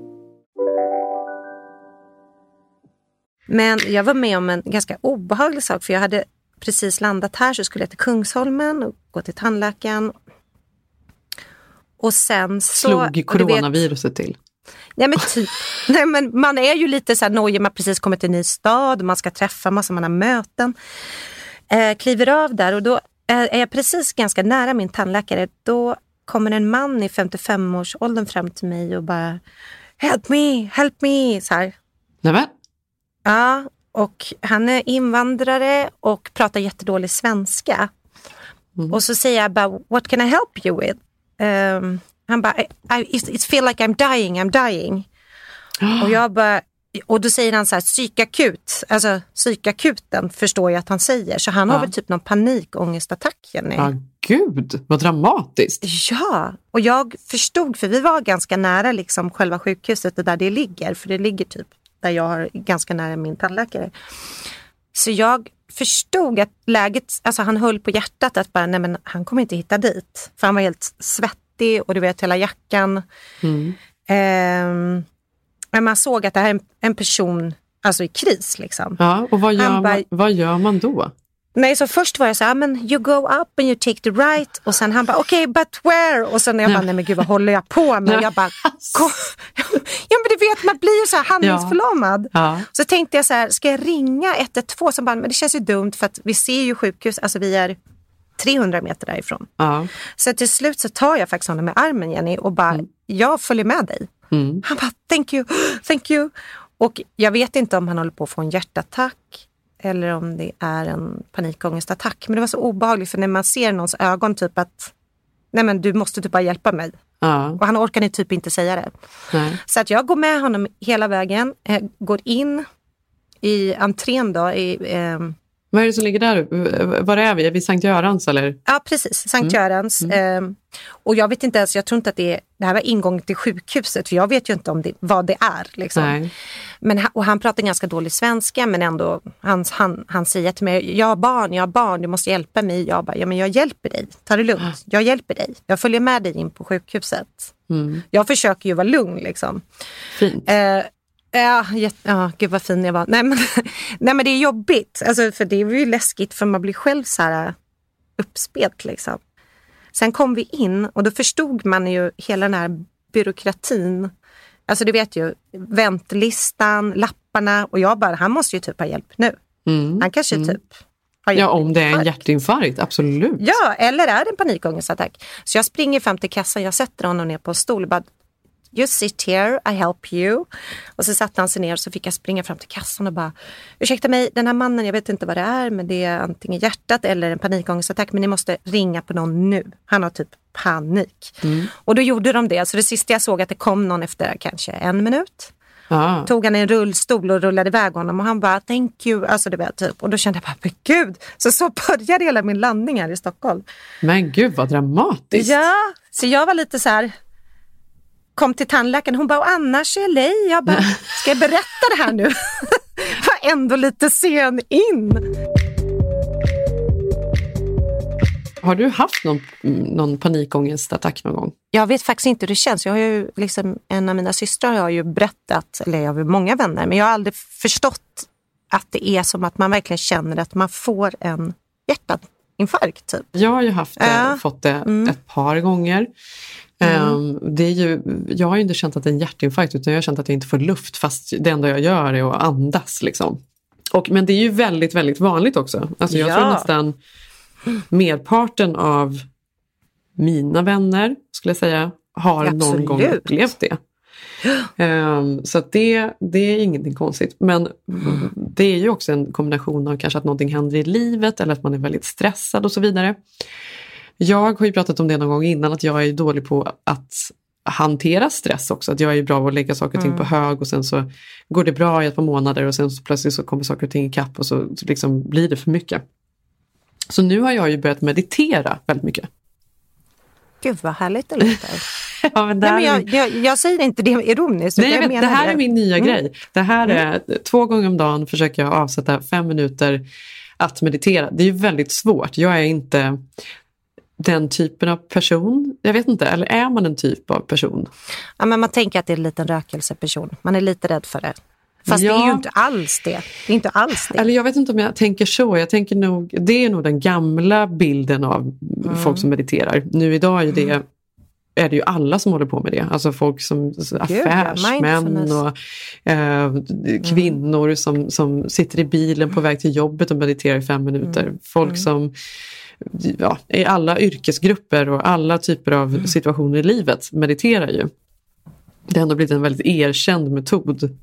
[SPEAKER 6] Men jag var med om en ganska obehaglig sak för jag hade precis landat här så skulle jag till Kungsholmen och gå till tandläkaren. Och sen så...
[SPEAKER 7] Slog
[SPEAKER 6] du vet-
[SPEAKER 7] coronaviruset till.
[SPEAKER 6] Nej men typ. Nej, men man är ju lite så här nojig, man precis kommit till en ny stad, man ska träffa massa, man har möten. Eh, kliver av där och då eh, är jag precis ganska nära min tandläkare. Då kommer en man i 55-årsåldern fram till mig och bara Help me, help me! Så här.
[SPEAKER 7] Nämen,
[SPEAKER 6] Ja, och han är invandrare och pratar jättedålig svenska. Och så säger jag bara, what can I help you with? Ehm, han bara, I, I it feel like I'm dying, I'm dying. och jag bara, och då säger han så här, psykakut, alltså psykakuten förstår jag att han säger. Så han har
[SPEAKER 7] Ja.
[SPEAKER 6] väl typ någon panikångestattack, Jenny.
[SPEAKER 7] ja gud vad dramatiskt.
[SPEAKER 6] Ja, och jag förstod, för vi var ganska nära liksom själva sjukhuset och där det ligger, för det ligger typ där jag har ganska nära min tandläkare. Så jag förstod att läget, alltså han höll på hjärtat att bara, nej men han kommer inte hitta dit. För han var helt svettig och du vet hela jackan.
[SPEAKER 7] Mm.
[SPEAKER 6] Ehm, men man såg att det här är en, en person alltså i kris liksom.
[SPEAKER 7] Ja, och vad gör,
[SPEAKER 6] Han bara-
[SPEAKER 7] man, vad gör man då?
[SPEAKER 6] Nej, så först var jag så här, "Ah, men you go up and you take the right. Och sen han bara, okej, but where? Och sen jag bara, nej men gud vad håller jag på med? Jag bara, "Gå." ja men du vet, man blir ju så här handlingsförlamad.
[SPEAKER 7] Ja.
[SPEAKER 6] Så tänkte jag så här, ska jag ringa 112? Som bara, men det känns ju dumt för att vi ser ju sjukhus, alltså vi är 300 meter därifrån.
[SPEAKER 7] Ja.
[SPEAKER 6] Så till slut så tar jag faktiskt honom med armen Jenny och bara, jag följer med dig.
[SPEAKER 7] Mm.
[SPEAKER 6] Han bara, thank you, thank you. Och jag vet inte om han håller på att få en hjärtattack eller om det är en panikångestattack. Men det var så obehagligt för när man ser någons ögon typ att nej men du måste typ bara hjälpa mig.
[SPEAKER 7] Ja.
[SPEAKER 6] Och han orkade typ inte säga det.
[SPEAKER 7] Nej.
[SPEAKER 6] Så att jag går med honom hela vägen, eh, går in i entrén då. I, ehm,
[SPEAKER 7] Vad är det som ligger där? Var är vi? Är vi Sankt Görans eller?
[SPEAKER 6] Ja, precis. Sankt
[SPEAKER 7] Mm.
[SPEAKER 6] Görans. Ehm, och jag vet inte ens, jag tror inte att det är, det här var ingången till sjukhuset, för jag vet ju inte om det, vad det är. Liksom.
[SPEAKER 7] Nej.
[SPEAKER 6] Men, och han pratar ganska dålig svenska, men ändå, han, han, han säger till mig, jag har barn, jag har barn, du måste hjälpa mig. Jag bara, ja men jag hjälper dig, ta det lugnt, jag hjälper dig. Jag följer med dig in på sjukhuset.
[SPEAKER 7] Mm.
[SPEAKER 6] Jag försöker ju vara lugn liksom.
[SPEAKER 7] Fint.
[SPEAKER 6] Eh, ja, ja, gud vad fin jag var. Nej men, nej, men det är jobbigt. Alltså, för det är ju läskigt för man blir själv så här äh, uppspelt. Liksom. Sen kom vi in och då förstod man ju hela den här byråkratin. Alltså du vet ju, väntlistan, lapparna och jag bara, han måste ju typ ha hjälp nu.
[SPEAKER 7] Mm.
[SPEAKER 6] Han kanske
[SPEAKER 7] Mm.
[SPEAKER 6] typ har
[SPEAKER 7] Ja, om det är en
[SPEAKER 6] hjärtinfarkt,
[SPEAKER 7] absolut.
[SPEAKER 6] Ja, eller är det en panikångestattack? Så jag springer fram till kassan, jag sätter honom ner på en stol och bara You sit here, I help you. Och så satte han sig ner och så fick jag springa fram till kassan och bara Ursäkta mig, den här mannen, jag vet inte vad det är men det är antingen hjärtat eller en panikångestattack men ni måste ringa på någon nu. Han har typ panik. Och då gjorde de det, så det sista jag såg att det kom någon efter kanske en minut.
[SPEAKER 7] Ja.
[SPEAKER 6] Tog han en rullstol och rullade iväg honom och han bara thank you. Alltså det var typ. Och då kände jag bara, men gud. Så så började hela min landning här i Stockholm.
[SPEAKER 7] Men gud vad dramatiskt.
[SPEAKER 6] Ja, så jag var lite så här. Kom till tandläkaren, hon bara, och annars är LA. Jag bara, ska jag berätta det här nu? var ändå lite sen in.
[SPEAKER 7] Har du haft någon, någon panikångestattack någon gång?
[SPEAKER 6] Jag vet faktiskt inte hur det känns. Jag har ju liksom, en av mina systrar har ju berättat, eller jag har många vänner, men jag har aldrig förstått att det är som att man verkligen känner att man får en hjärtinfarkt. Typ.
[SPEAKER 7] Jag har ju haft det,
[SPEAKER 6] Ja.
[SPEAKER 7] fått det ett par gånger. Ehm, det är ju, jag har ju inte känt att det är en hjärtinfarkt utan jag har känt att jag inte får luft fast det enda jag gör är att andas. Liksom. Och, men det är ju väldigt, väldigt vanligt också. Alltså jag
[SPEAKER 6] Ja.
[SPEAKER 7] tror nästan merparten av mina vänner, skulle jag säga, har någon
[SPEAKER 6] Absolut.
[SPEAKER 7] gång upplevt det. Ehm, så det, det är ingenting konstigt. Men det är ju också en kombination av kanske att någonting händer i livet eller att man är väldigt stressad och så vidare. Jag har ju pratat om det någon gång innan att jag är dålig på att hantera stress också. Att jag är bra på att lägga saker och ting på hög och sen så går det bra i ett par månader och sen så plötsligt så kommer saker och ting ikapp och så, liksom blir det för mycket. Så nu har jag ju börjat meditera väldigt mycket.
[SPEAKER 6] Gud vad härligt det låter.
[SPEAKER 7] Ja, men det
[SPEAKER 6] Nej, men jag, jag, jag säger inte det ironiskt.
[SPEAKER 7] Nej, jag vet,
[SPEAKER 6] menar
[SPEAKER 7] det här är min nya
[SPEAKER 6] Mm.
[SPEAKER 7] grej. Det här är två gånger om dagen försöker jag avsätta fem minuter att meditera. Det är ju väldigt svårt. Jag är inte den typen av person. Jag vet inte, eller är man en typ av person?
[SPEAKER 6] Ja, men man tänker att det är en liten rökelseperson. Man är lite rädd för det. Fast det är ju
[SPEAKER 7] Ja.
[SPEAKER 6] inte alls det. Det är inte alls det.
[SPEAKER 7] Eller jag vet inte om jag tänker så. Jag tänker nog, det är nog den gamla bilden av
[SPEAKER 6] Mm.
[SPEAKER 7] folk som mediterar. Nu idag är det, är det ju alla som håller på med det. Alltså folk som
[SPEAKER 6] ja,
[SPEAKER 7] affärsmän och eh, kvinnor som, som sitter i bilen på väg till jobbet och mediterar i fem minuter.
[SPEAKER 6] Mm.
[SPEAKER 7] Folk som ja, i alla yrkesgrupper och alla typer av situationer i livet mediterar ju. Det har ändå blivit en väldigt erkänd metod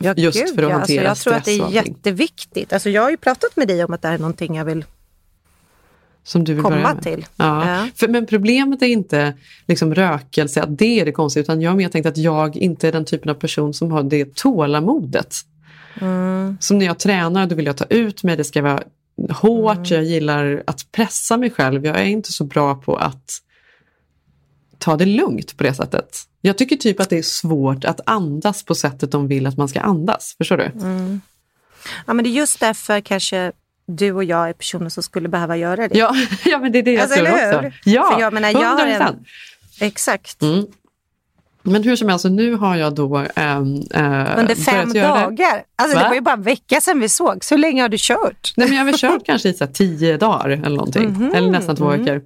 [SPEAKER 6] Ja,
[SPEAKER 7] just
[SPEAKER 6] gud,
[SPEAKER 7] för att
[SPEAKER 6] ja.
[SPEAKER 7] hantera
[SPEAKER 6] alltså, Jag tror att det är jätteviktigt. Alltså, jag har ju pratat med dig om att det här är någonting jag vill
[SPEAKER 7] som du vill
[SPEAKER 6] komma till.
[SPEAKER 7] Ja.
[SPEAKER 6] Ja.
[SPEAKER 7] För, men problemet är inte liksom rökelse, att det är det konstiga, utan jag har mer tänkt att jag inte är den typen av person som har det tålamodet.
[SPEAKER 6] Mm.
[SPEAKER 7] Som när jag tränar, då vill jag ta ut mig, det ska vara hårt,
[SPEAKER 6] Mm.
[SPEAKER 7] jag gillar att pressa mig själv. Jag är inte så bra på att ta det lugnt på det sättet. Jag tycker typ att det är svårt att andas på sättet de vill att man ska andas. Förstår du?
[SPEAKER 6] Mm. Ja, men det är just därför kanske du och jag är personer som skulle behöva göra det.
[SPEAKER 7] Ja, ja men det är det jag
[SPEAKER 6] Alltså,
[SPEAKER 7] tror också. Ja,
[SPEAKER 6] För jag menar, jag har en-
[SPEAKER 7] 100%.
[SPEAKER 6] Exakt.
[SPEAKER 7] Mm. Men hur som helst, nu har jag då ähm, äh,
[SPEAKER 6] Under fem
[SPEAKER 7] det.
[SPEAKER 6] dagar. Alltså, det
[SPEAKER 7] Va?
[SPEAKER 6] var ju bara en vecka sedan vi såg. Så hur länge har du kört?
[SPEAKER 7] Nej, men jag har väl kört kanske i så här tio dagar eller någonting.
[SPEAKER 6] Mhm.
[SPEAKER 7] Eller nästan två
[SPEAKER 6] Mm.
[SPEAKER 7] veckor.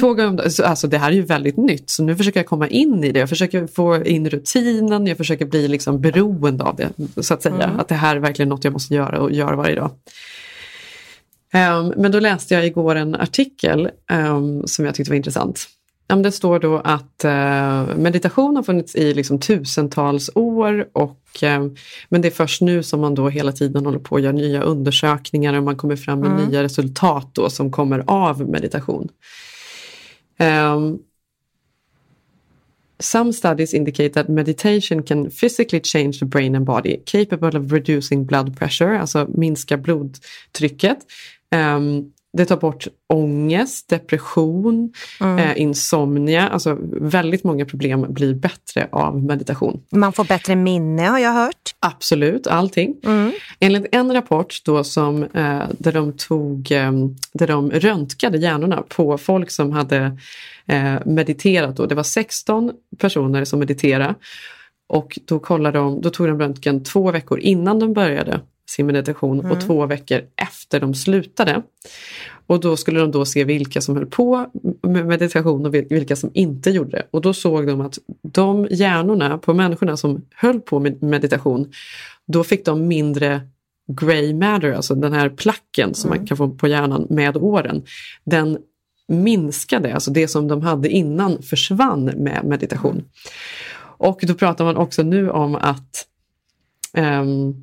[SPEAKER 7] Två gånger Alltså, det här är ju väldigt nytt, så nu försöker jag komma in i det. Jag försöker få in rutinen, jag försöker bli liksom beroende av det. Så att säga.
[SPEAKER 6] Mm.
[SPEAKER 7] Att det här är verkligen något jag måste göra och göra varje dag. Ehm, men då läste jag igår en artikel ehm, som jag tyckte var intressant. Det står då att eh, meditation har funnits i liksom tusentals år och, eh, men det är först nu som man då hela tiden håller på att göra nya undersökningar och man kommer fram med
[SPEAKER 6] Mm.
[SPEAKER 7] nya resultat då som kommer av meditation. Um, Some studies indicate that meditation can physically change the brain and body, capable of reducing blood pressure, alltså minska blodtrycket. Um, det tar bort ångest, depression,
[SPEAKER 6] Mm.
[SPEAKER 7] eh, insomnia. Alltså väldigt många problem blir bättre av meditation.
[SPEAKER 6] Man får bättre minne har jag hört.
[SPEAKER 7] Absolut, allting. Enligt en rapport då som, eh, där, de tog, eh, där de röntgade hjärnorna på folk som hade eh, mediterat. Då. Det var 16 personer som mediterade och då, kollade de, då tog de röntgen två veckor innan de började sin meditation och
[SPEAKER 6] Mm.
[SPEAKER 7] två veckor efter de slutade. Och då skulle de då se vilka som höll på med meditation och vil- vilka som inte gjorde det. Och då såg de att de hjärnorna på människorna som höll på med meditation, då fick de mindre grey matter, alltså den här placken som man kan få på hjärnan med åren. Den minskade, alltså det som de hade innan försvann med meditation. Och då pratar man också nu om att ehm,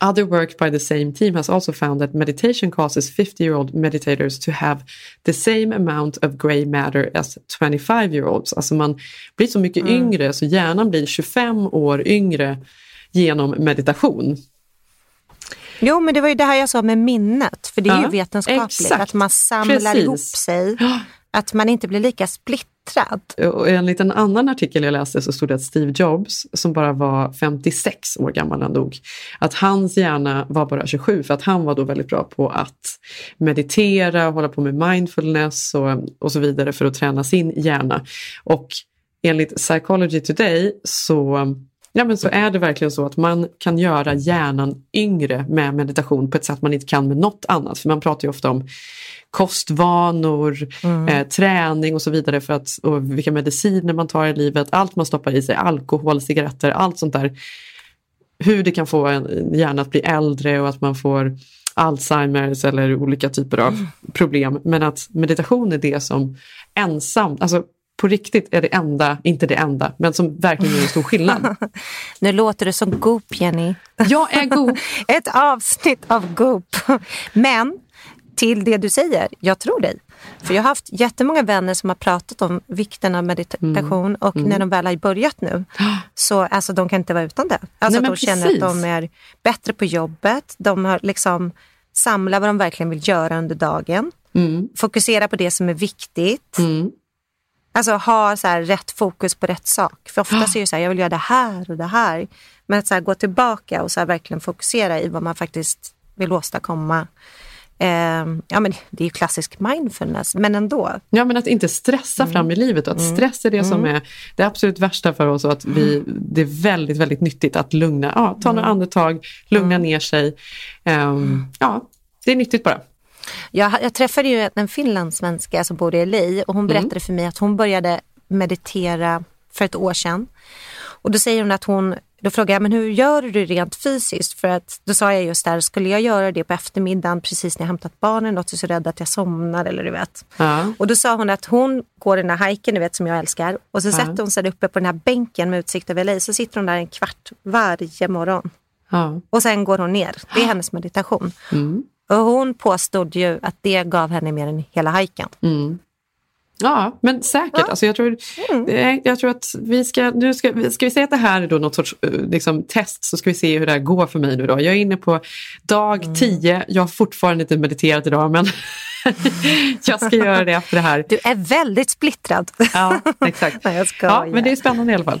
[SPEAKER 7] Other work by the same team has also found that meditation causes 50-year-old meditators to have the same amount of grey matter as 25-year-olds. Alltså man blir så mycket
[SPEAKER 6] Mm.
[SPEAKER 7] yngre så hjärnan blir 25 år yngre genom meditation.
[SPEAKER 6] Jo, men det var ju det här jag sa med minnet, för det är
[SPEAKER 7] Ja,
[SPEAKER 6] ju vetenskapligt.
[SPEAKER 7] exakt.
[SPEAKER 6] Att man samlar
[SPEAKER 7] Precis.
[SPEAKER 6] ihop sig, att man inte blir lika splittrad.
[SPEAKER 7] Och enligt en annan artikel jag läste så stod det att Steve Jobs, som bara var 56 år gammal när han dog, att hans hjärna var bara 27 för att han var då väldigt bra på att meditera, hålla på med mindfulness och, och så vidare för att träna sin hjärna. Och enligt Psychology Today så Ja, men så är det verkligen så att man kan göra hjärnan yngre med meditation på ett sätt man inte kan med något annat. För man pratar ju ofta om kostvanor, eh, träning och så vidare för att, och vilka mediciner man tar i livet, allt man stoppar i sig, alkohol, cigaretter, allt sånt där. Hur det kan få en hjärna att bli äldre och att man får Alzheimers eller olika typer av problem. Men att meditation är det som ensamt, alltså på riktigt är det enda, inte det enda, men som verkligen gör en stor skillnad.
[SPEAKER 6] Nu låter du som Goop, Jenny.
[SPEAKER 7] Jag är Goop.
[SPEAKER 6] Ett avsnitt av Goop. Men till det du säger, jag tror dig. För jag har haft jättemånga vänner som har pratat om vikten av meditation och
[SPEAKER 7] Mm.
[SPEAKER 6] när de väl har börjat nu så alltså, de kan inte vara utan det. Alltså
[SPEAKER 7] Nej,
[SPEAKER 6] de känner att de är bättre på jobbet, de har liksom samlat vad de verkligen vill göra under dagen,
[SPEAKER 7] Mm.
[SPEAKER 6] fokusera på det som är viktigt. Alltså ha så här, rätt fokus på rätt sak. För ofta är det så här, jag vill göra det här och det här. Men att så här, gå tillbaka och så här, verkligen fokusera i vad man faktiskt vill åstadkomma. Ehm, ja, men det är ju klassisk mindfulness, men ändå.
[SPEAKER 7] Ja, men att inte stressa fram i livet och att stress är det som är det absolut värsta för oss och att vi, det är väldigt, väldigt nyttigt att lugna, ja, ta några andetag, lugna ner sig. Ehm, ja, det är nyttigt bara.
[SPEAKER 6] Jag, jag träffade ju en finlandssvenska som bor i LA och hon berättade för mig att hon började meditera för ett år sedan. Och då säger hon att hon, då frågar jag, men hur gör du rent fysiskt? För att då sa jag just där, skulle jag göra det på eftermiddagen precis när jag hämtat barnen, något är så rädd att jag somnar eller du vet.
[SPEAKER 7] Ja.
[SPEAKER 6] Och då sa hon att hon går den här hajken, du vet som jag älskar. Och så
[SPEAKER 7] Ja.
[SPEAKER 6] sätter hon sig där uppe på den här bänken med utsikt över LA, så sitter hon där en kvart varje morgon.
[SPEAKER 7] Ja.
[SPEAKER 6] Och sen går hon ner. Det är hennes meditation.
[SPEAKER 7] Mm.
[SPEAKER 6] Och hon påstod ju att det gav henne mer än hela hajken.
[SPEAKER 7] Mm. Ja, men säkert. Alltså jag, tror, eh, jag tror att vi ska, nu ska, ska vi säga att det här är då något sorts eh, liksom, test så ska vi se hur det här går för mig nu då. Jag är inne på dag 10. Jag har fortfarande inte mediterat idag men jag ska göra det efter det här.
[SPEAKER 6] Du är väldigt splittrad.
[SPEAKER 7] Ja, exakt.
[SPEAKER 6] Nej, jag ska
[SPEAKER 7] Ja, men det är spännande i alla fall.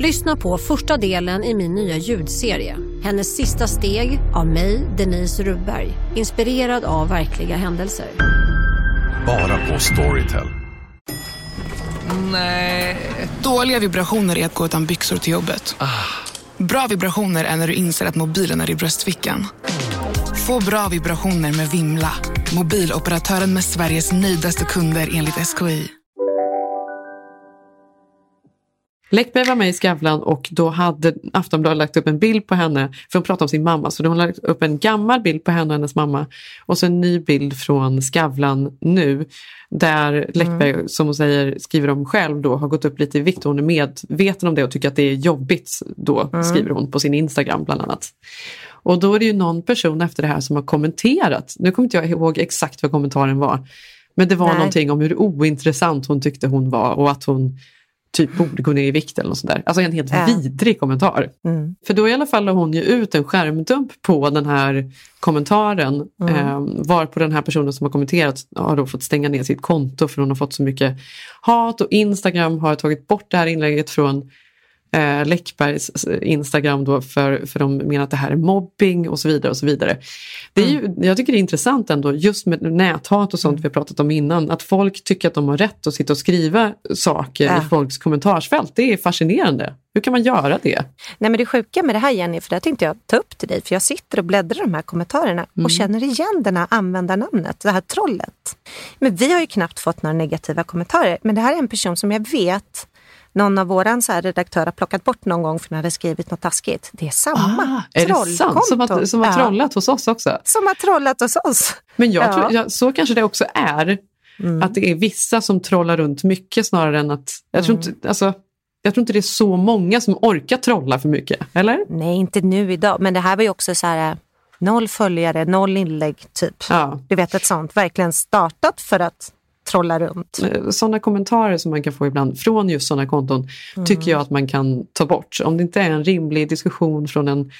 [SPEAKER 11] Lyssna på första delen i min nya ljudserie. Hennes sista steg av mig, Denise Rubberg. Inspirerad av verkliga händelser.
[SPEAKER 12] Bara på Storytel.
[SPEAKER 13] Nej. Dåliga vibrationer är att gå utan byxor till jobbet. Bra vibrationer är när du inser att mobilen är i bröstfickan. Få bra vibrationer med Vimla. Mobiloperatören med Sveriges nöjdaste kunder enligt SKI.
[SPEAKER 7] Läckberg var med i Skavlan och då hade Aftonbladet lagt upp en bild på henne, för hon pratade om sin mamma, så de har lagt upp en gammal bild på henne och hennes mamma och så en ny bild från Skavlan nu, där Läckberg,
[SPEAKER 6] Mm.
[SPEAKER 7] som hon säger, skriver om själv då, har gått upp lite i vikt och hon är medveten om det och tycker att det är jobbigt då,
[SPEAKER 6] Mm.
[SPEAKER 7] skriver hon på sin Instagram bland annat. Och då är det ju någon person efter det här som har kommenterat, nu kommer inte jag ihåg exakt vad kommentaren var, men det var
[SPEAKER 6] Nej.
[SPEAKER 7] någonting om hur ointressant hon tyckte hon var och att hon typ borde gå ner i vikt eller något sånt där. Alltså en helt
[SPEAKER 6] Ja.
[SPEAKER 7] vidrig kommentar.
[SPEAKER 6] Mm.
[SPEAKER 7] För då i alla fall la hon ju ut en skärmdump på den här kommentaren
[SPEAKER 6] Mm.
[SPEAKER 7] eh, varpå den här personen som har kommenterat har då fått stänga ner sitt konto för hon har fått så mycket hat och Instagram har tagit bort det här inlägget från eh, Läckbergs Instagram då för, för de menar att det här är mobbing och så vidare. och så vidare. Det är ju, jag tycker det är intressant ändå just med näthat och sånt vi har pratat om innan att folk tycker att de har rätt att sitta och skriva saker
[SPEAKER 6] Ja.
[SPEAKER 7] i folks kommentarsfält. Det är fascinerande. Hur kan man göra det?
[SPEAKER 6] Nej men det sjuka med det här Jenny, för det tänkte jag ta upp till dig, för jag sitter och bläddrar i de här kommentarerna
[SPEAKER 7] Mm.
[SPEAKER 6] och känner igen det här användarnamnet, det här trollet. Men vi har ju knappt fått några negativa kommentarer, men det här är en person som jag vet någon av våran så här redaktörer har plockat bort någon gång för den hade skrivit något taskigt. Det är samma
[SPEAKER 7] Ah, Är det sant? Som har, som har
[SPEAKER 6] Ja.
[SPEAKER 7] trollat hos oss också?
[SPEAKER 6] Som har trollat hos oss.
[SPEAKER 7] Men jag
[SPEAKER 6] Ja.
[SPEAKER 7] tror, jag, så kanske det också är. Att det är vissa som trollar runt mycket snarare än att... Jag tror, inte, alltså, jag tror inte det är så många som orkar trolla för mycket. Eller?
[SPEAKER 6] Nej, inte nu idag, men det här var ju också så här noll följare, noll inlägg typ.
[SPEAKER 7] Ja.
[SPEAKER 6] Du vet ett sånt, verkligen startat för att trolla runt.
[SPEAKER 7] Sådana kommentarer som man kan få ibland från just sådana konton
[SPEAKER 6] Mm.
[SPEAKER 7] tycker jag att man kan ta bort. Om det inte är en rimlig diskussion från en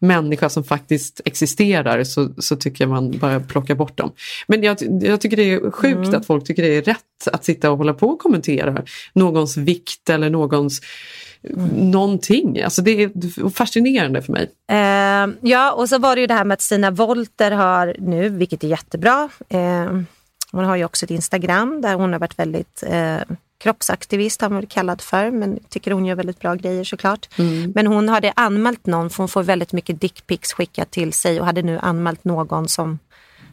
[SPEAKER 7] människa som faktiskt existerar så, så tycker jag man bara plockar bort dem. Men jag, jag tycker det är sjukt
[SPEAKER 6] Mm.
[SPEAKER 7] att folk tycker det är rätt att sitta och hålla på och kommentera någons vikt eller någons någonting. Alltså det är fascinerande för mig.
[SPEAKER 6] Eh, ja, och så var det ju det här med att Stina Wolter har nu, vilket är jättebra, eh, hon har ju också ett Instagram där hon har varit väldigt eh, kroppsaktivist har man väl kallad för, men tycker hon gör väldigt bra grejer såklart.
[SPEAKER 7] Mm.
[SPEAKER 6] Men hon hade anmält någon, för hon får väldigt mycket dickpics skickat till sig och hade nu anmält någon som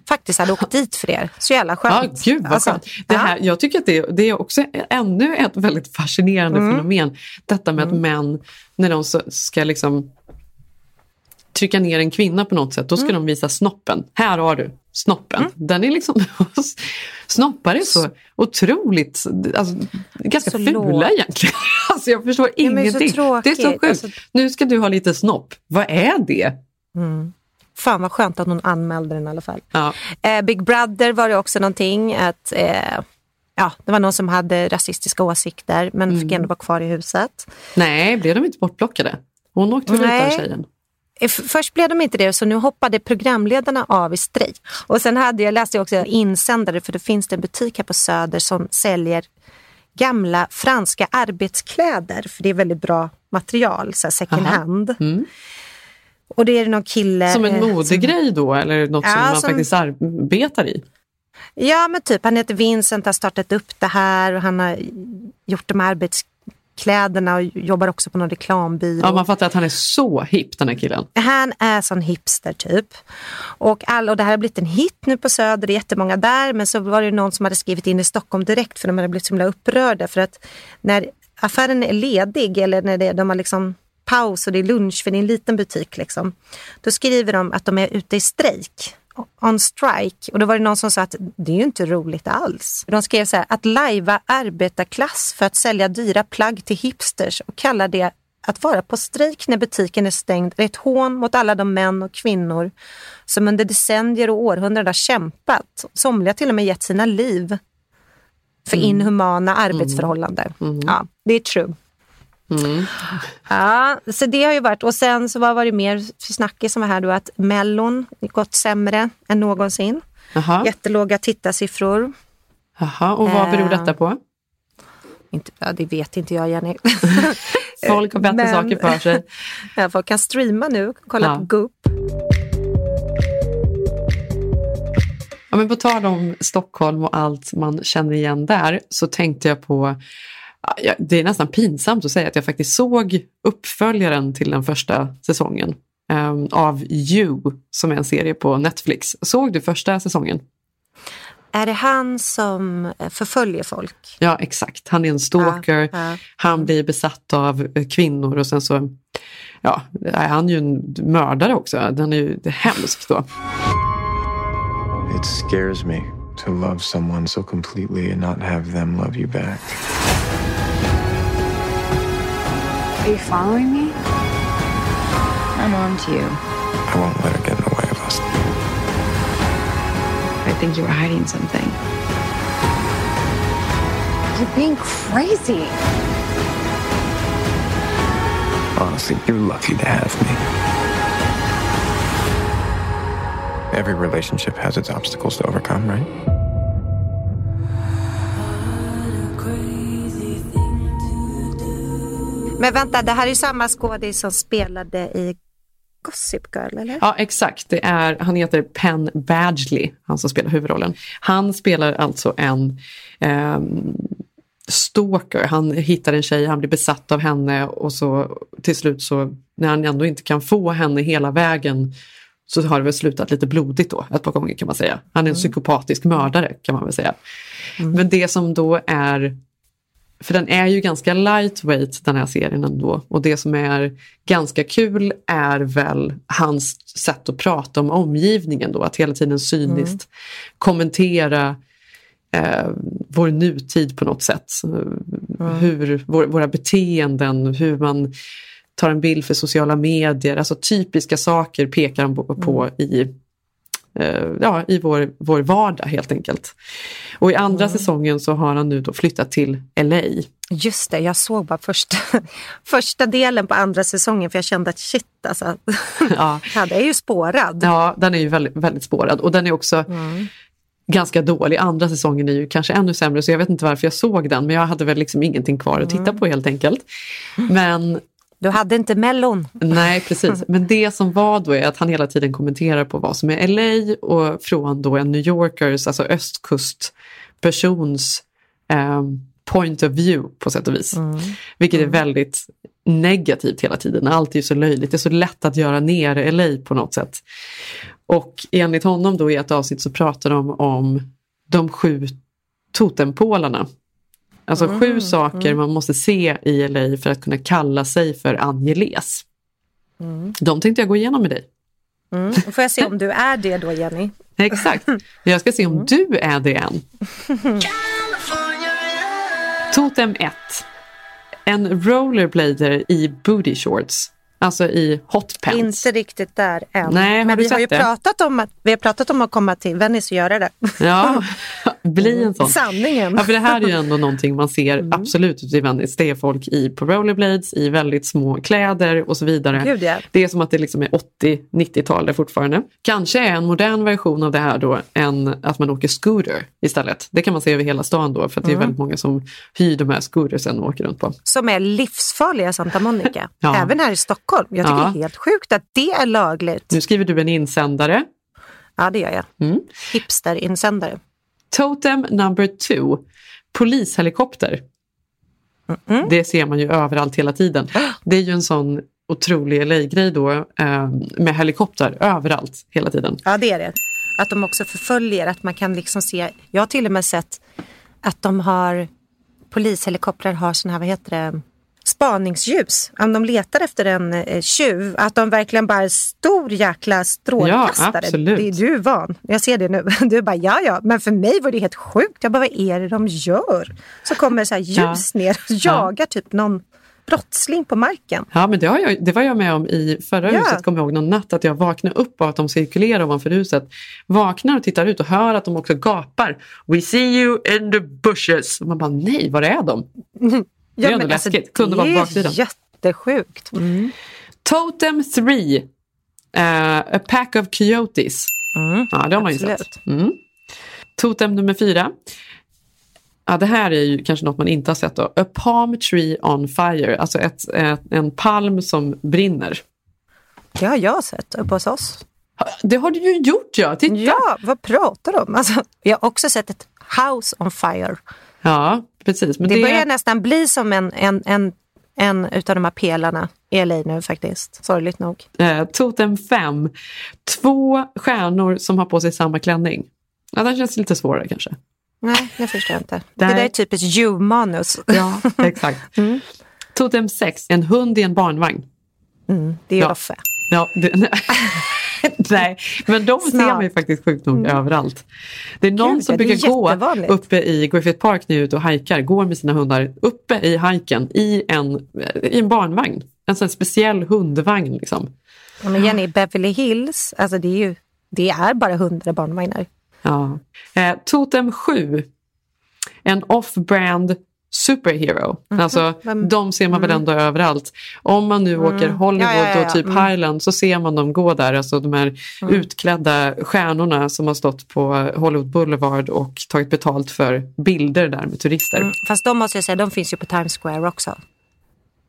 [SPEAKER 6] faktiskt hade åkt dit för det. Så jävla skönt.
[SPEAKER 7] Ja, gud vad
[SPEAKER 6] Alltså,
[SPEAKER 7] skönt. Det här, jag tycker att det, det är också ännu ett väldigt fascinerande
[SPEAKER 6] Mm.
[SPEAKER 7] fenomen. Detta med att män, när de ska liksom trycka ner en kvinna på något sätt, då ska
[SPEAKER 6] Mm.
[SPEAKER 7] de visa snoppen. Här har du snoppen. Den är liksom, snoppar är så otroligt, alltså, ganska
[SPEAKER 6] Så
[SPEAKER 7] fula
[SPEAKER 6] lågt.
[SPEAKER 7] egentligen. Alltså jag förstår
[SPEAKER 6] Ja, är så
[SPEAKER 7] ingenting. det är så sjukt.
[SPEAKER 6] Alltså-
[SPEAKER 7] Nu ska du ha lite snopp. Vad är det?
[SPEAKER 6] Mm. Fan vad skönt att hon anmälde den i alla fall.
[SPEAKER 7] Ja.
[SPEAKER 6] Eh, Big Brother var det också någonting att eh, ja, det var någon som hade rasistiska åsikter men
[SPEAKER 7] Mm.
[SPEAKER 6] fick ändå vara kvar i huset.
[SPEAKER 7] Nej, blev de inte bortplockade? Hon åkte väl ut
[SPEAKER 6] Nej.
[SPEAKER 7] tjejen?
[SPEAKER 6] Eh, Först blev de inte det, så nu hoppade programledarna av i strejk. Och sen hade jag, läste jag också insändare, för det finns det en butik här på Söder som säljer gamla franska arbetskläder, för det är väldigt bra material, så second
[SPEAKER 7] Aha.
[SPEAKER 6] hand.
[SPEAKER 7] Mm.
[SPEAKER 6] Och det är någon kille...
[SPEAKER 7] Som en
[SPEAKER 6] eh,
[SPEAKER 7] modegrej då eller något som
[SPEAKER 6] Ja,
[SPEAKER 7] man
[SPEAKER 6] som-
[SPEAKER 7] faktiskt arbetar i?
[SPEAKER 6] Ja, men typ han heter Vincent, har startat upp det här och han har gjort de här arbetskläderna och jobbar också på någon reklambyrå.
[SPEAKER 7] Ja, man fattar att han är så hipp den här killen.
[SPEAKER 6] Han är sån hipster typ. Och, all, och det här har blivit en hit nu på Söder, det är jättemånga där. Men så var det någon som hade skrivit in i Stockholm direkt för de hade blivit så himla upprörda. För att när affären är ledig eller när det, de har liksom paus och det är lunch för det är en liten butik. Liksom, då skriver de att de är ute i strejk. On strike. Och då var det någon som sa att det är ju inte roligt alls. De skrev så här, att lajva arbetarklass för att sälja dyra plagg till hipsters och kalla det att vara på strejk när butiken är stängd är ett hån mot alla de män och kvinnor som under decennier och århundraden har kämpat. Somliga till och med gett sina liv för
[SPEAKER 7] Mm.
[SPEAKER 6] inhumana arbetsförhållanden. Ja, det är true. Ja, så det har ju varit. Och sen så vad var det mer för snackis som var här då? Att Mellon gått sämre än någonsin.
[SPEAKER 7] Jaha.
[SPEAKER 6] Jättelåga tittarsiffror.
[SPEAKER 7] Jaha, och vad beror
[SPEAKER 6] Eh,
[SPEAKER 7] detta på?
[SPEAKER 6] Inte, ja, det vet inte jag, Jenny.
[SPEAKER 7] Folk har bättre
[SPEAKER 6] Men-
[SPEAKER 7] saker för sig.
[SPEAKER 6] Ja, folk kan streama nu, kolla
[SPEAKER 7] Ja.
[SPEAKER 6] på Goop.
[SPEAKER 7] Ja, men på tal om Stockholm och allt man känner igen där så tänkte jag på det är nästan pinsamt att säga att jag faktiskt såg uppföljaren till den första säsongen um, av You, som är en serie på Netflix. Såg du första säsongen?
[SPEAKER 6] Är det han som eh, förföljer folk?
[SPEAKER 7] Ja, exakt. Han är en stalker.
[SPEAKER 6] Ja, ja.
[SPEAKER 7] Han blir besatt av eh, kvinnor och sen så ja, är han ju en mördare också. Den är ju det är hemskt då.
[SPEAKER 14] It scares me to love someone so completely and not have them love you back.
[SPEAKER 15] Are you following me? I'm on to you.
[SPEAKER 14] I won't let her get in the way of us.
[SPEAKER 15] I think you were hiding something. You're being crazy.
[SPEAKER 14] Honestly, you're lucky to have me. Every relationship has its obstacles to overcome, right?
[SPEAKER 6] Men vänta, det här är samma skådis som spelade i Gossip Girl, eller?
[SPEAKER 7] Ja, exakt. Det är, han heter Penn Badgley, han som spelar huvudrollen. Han spelar alltså en eh, stalker. Han hittar en tjej, han blir besatt av henne och så till slut så när han ändå inte kan få henne hela vägen så har det väl slutat lite blodigt då, ett par gånger kan man säga. Han är en psykopatisk mördare kan man väl säga. Men det som då är för den är ju ganska lightweight den här serien ändå. Och det som är ganska kul är väl hans sätt att prata om omgivningen då, att hela tiden cyniskt
[SPEAKER 6] Mm.
[SPEAKER 7] kommentera eh, vår nutid på något sätt. Hur vår, våra beteenden, hur man tar en bild för sociala medier, alltså typiska saker pekar han på, på i eh, ja, i vår, vår vardag helt enkelt. Och i andra säsongen så har han nu då flyttat till LA.
[SPEAKER 6] Just det, jag såg bara första, första delen på andra säsongen för jag kände att shit alltså.
[SPEAKER 7] Ja.
[SPEAKER 6] det är ju spårad.
[SPEAKER 7] Ja, den är ju väldigt, väldigt spårad och den är också ganska dålig. Andra säsongen är ju kanske ännu sämre så jag vet inte varför jag såg den men jag hade väl liksom ingenting kvar att titta på helt enkelt. Men
[SPEAKER 6] Du hade inte mellon.
[SPEAKER 7] Nej, precis. Men det som var då är att han hela tiden kommenterar på vad som är LA och från då en New Yorkers, alltså östkustpersons eh, point of view på sätt och vis. Vilket är väldigt negativt hela tiden. Allt är ju så löjligt. Det är så lätt att göra ner LA på något sätt. Och enligt honom då i ett avsnitt så pratar de om de sju totempålarna. Alltså
[SPEAKER 6] Mm,
[SPEAKER 7] sju saker
[SPEAKER 6] mm.
[SPEAKER 7] man måste se i LA för att kunna kalla sig för Angeles.
[SPEAKER 6] Mm.
[SPEAKER 7] De tänkte jag gå igenom med dig.
[SPEAKER 6] Mm. Får jag se om du är det då Jenny?
[SPEAKER 7] Exakt. Jag ska se om du är det än. Totem 1. En rollerblader i booty shorts. Alltså i hotpants.
[SPEAKER 6] Inte riktigt där än.
[SPEAKER 7] Nej,
[SPEAKER 6] Men vi har ju
[SPEAKER 7] det?
[SPEAKER 6] pratat om att, vi har pratat om att komma till Venice och göra det.
[SPEAKER 7] Ja, bli en sån.
[SPEAKER 6] Sanningen.
[SPEAKER 7] Ja, för det här är ju ändå någonting man ser absolut ute i Venice. Det är folk i, på rollerblades, i väldigt små kläder och så vidare.
[SPEAKER 6] Gud, ja.
[SPEAKER 7] Det är som att det liksom är 80-90-tal där fortfarande. Kanske är en modern version av det här då än att man åker scooter istället. Det kan man se över hela stan då för att det är
[SPEAKER 6] Mm.
[SPEAKER 7] väldigt många som hyr de här scootersen och åker runt på.
[SPEAKER 6] Som är livsfarliga Santa Monica.
[SPEAKER 7] Ja.
[SPEAKER 6] Även här i Stockholm. Jag tycker
[SPEAKER 7] Ja.
[SPEAKER 6] det är helt sjukt att det är lagligt.
[SPEAKER 7] Nu skriver du en insändare.
[SPEAKER 6] Ja, det gör jag.
[SPEAKER 7] Mm.
[SPEAKER 6] Hipster-insändare.
[SPEAKER 7] Totem number two. Polishelikopter. Det ser man ju överallt hela tiden. Det är ju en sån otrolig LA-grej då eh, med helikopter överallt hela tiden.
[SPEAKER 6] Ja, det är det. Att de också förföljer, att man kan liksom se. Jag har till och med sett att de har polishelikoptrar har såna här, vad heter det, spaningsljus. Om de letar efter en eh, tjuv, att de verkligen bara är stor jäkla strålkastare.
[SPEAKER 7] Ja, absolut.
[SPEAKER 6] Det är du van. Jag ser det nu. Du bara, ja ja, men för mig var det helt sjukt. Jag bara, vad är det de gör? Så kommer så här ljus
[SPEAKER 7] Ja.
[SPEAKER 6] ner och jagar typ någon brottsling på marken.
[SPEAKER 7] Ja, men det, har jag, det var jag med om i förra
[SPEAKER 6] Ja.
[SPEAKER 7] huset, kommer jag ihåg någon natt, att jag vaknade upp av att de cirkulerar ovanför huset. Vaknar och tittar ut och hör att de också gapar. We see you in the bushes. Och man bara, nej, var är de? Det är ändå läskigt. Kunde vara på
[SPEAKER 6] det är
[SPEAKER 7] baksidan.
[SPEAKER 6] jättesjukt.
[SPEAKER 7] Totem 3. Uh, a pack of coyotes. ja, det har man ju sett.
[SPEAKER 6] absolut.
[SPEAKER 7] Mm. Totem nummer 4. Ja, det här är ju kanske något man inte har sett. Då. A palm tree on fire, alltså ett, ett, en palm som brinner.
[SPEAKER 6] Det har jag sett uppe hos oss.
[SPEAKER 7] Det har du ju gjort ja, titta!
[SPEAKER 6] Ja, vad pratar du om? Alltså, jag har också sett ett house on fire.
[SPEAKER 7] Ja, precis. Men
[SPEAKER 6] det,
[SPEAKER 7] det,
[SPEAKER 6] börjar nästan bli som en, en, en, en utav de här pelarna i LA nu faktiskt. Sorgligt nog.
[SPEAKER 7] eh, Totem 5. Två stjärnor som har på sig samma klänning. Ja, den känns lite svårare kanske.
[SPEAKER 6] Nej, det förstår jag inte.
[SPEAKER 7] Nej.
[SPEAKER 6] Det där är typiskt you-manus.
[SPEAKER 7] Ja, exakt. Totem 6. En hund i en barnvagn.
[SPEAKER 6] Mm, det är
[SPEAKER 7] Ja.
[SPEAKER 6] Loffe.
[SPEAKER 7] Ja, det, nej, men de ser
[SPEAKER 6] Snart.
[SPEAKER 7] man ju faktiskt sjukt nog överallt. Det är någon
[SPEAKER 6] Gud,
[SPEAKER 7] som brukar gå uppe i Griffith Park nu ute och hajkar, går med sina hundar uppe i hajken i en, i en barnvagn. En sån speciell hundvagn. Liksom.
[SPEAKER 6] Ja, men Jenny, Beverly Hills, alltså det är ju det är bara hundra barnvagnar.
[SPEAKER 7] Ja. Eh, Totem 7. En off-brand superhero.
[SPEAKER 6] Mhm.
[SPEAKER 7] Alltså,
[SPEAKER 6] Vem-
[SPEAKER 7] de ser man väl
[SPEAKER 6] Mm.
[SPEAKER 7] ändå överallt. Om man nu
[SPEAKER 6] Mm.
[SPEAKER 7] åker Hollywood
[SPEAKER 6] Ja, ja, ja,
[SPEAKER 7] och typ
[SPEAKER 6] mm.
[SPEAKER 7] Highland så ser man dem gå där. Alltså de här
[SPEAKER 6] Mm.
[SPEAKER 7] utklädda stjärnorna som har stått på Hollywood Boulevard och tagit betalt för bilder där med turister.
[SPEAKER 6] Mm. Fast de måste jag säga, de finns ju på Times Square också.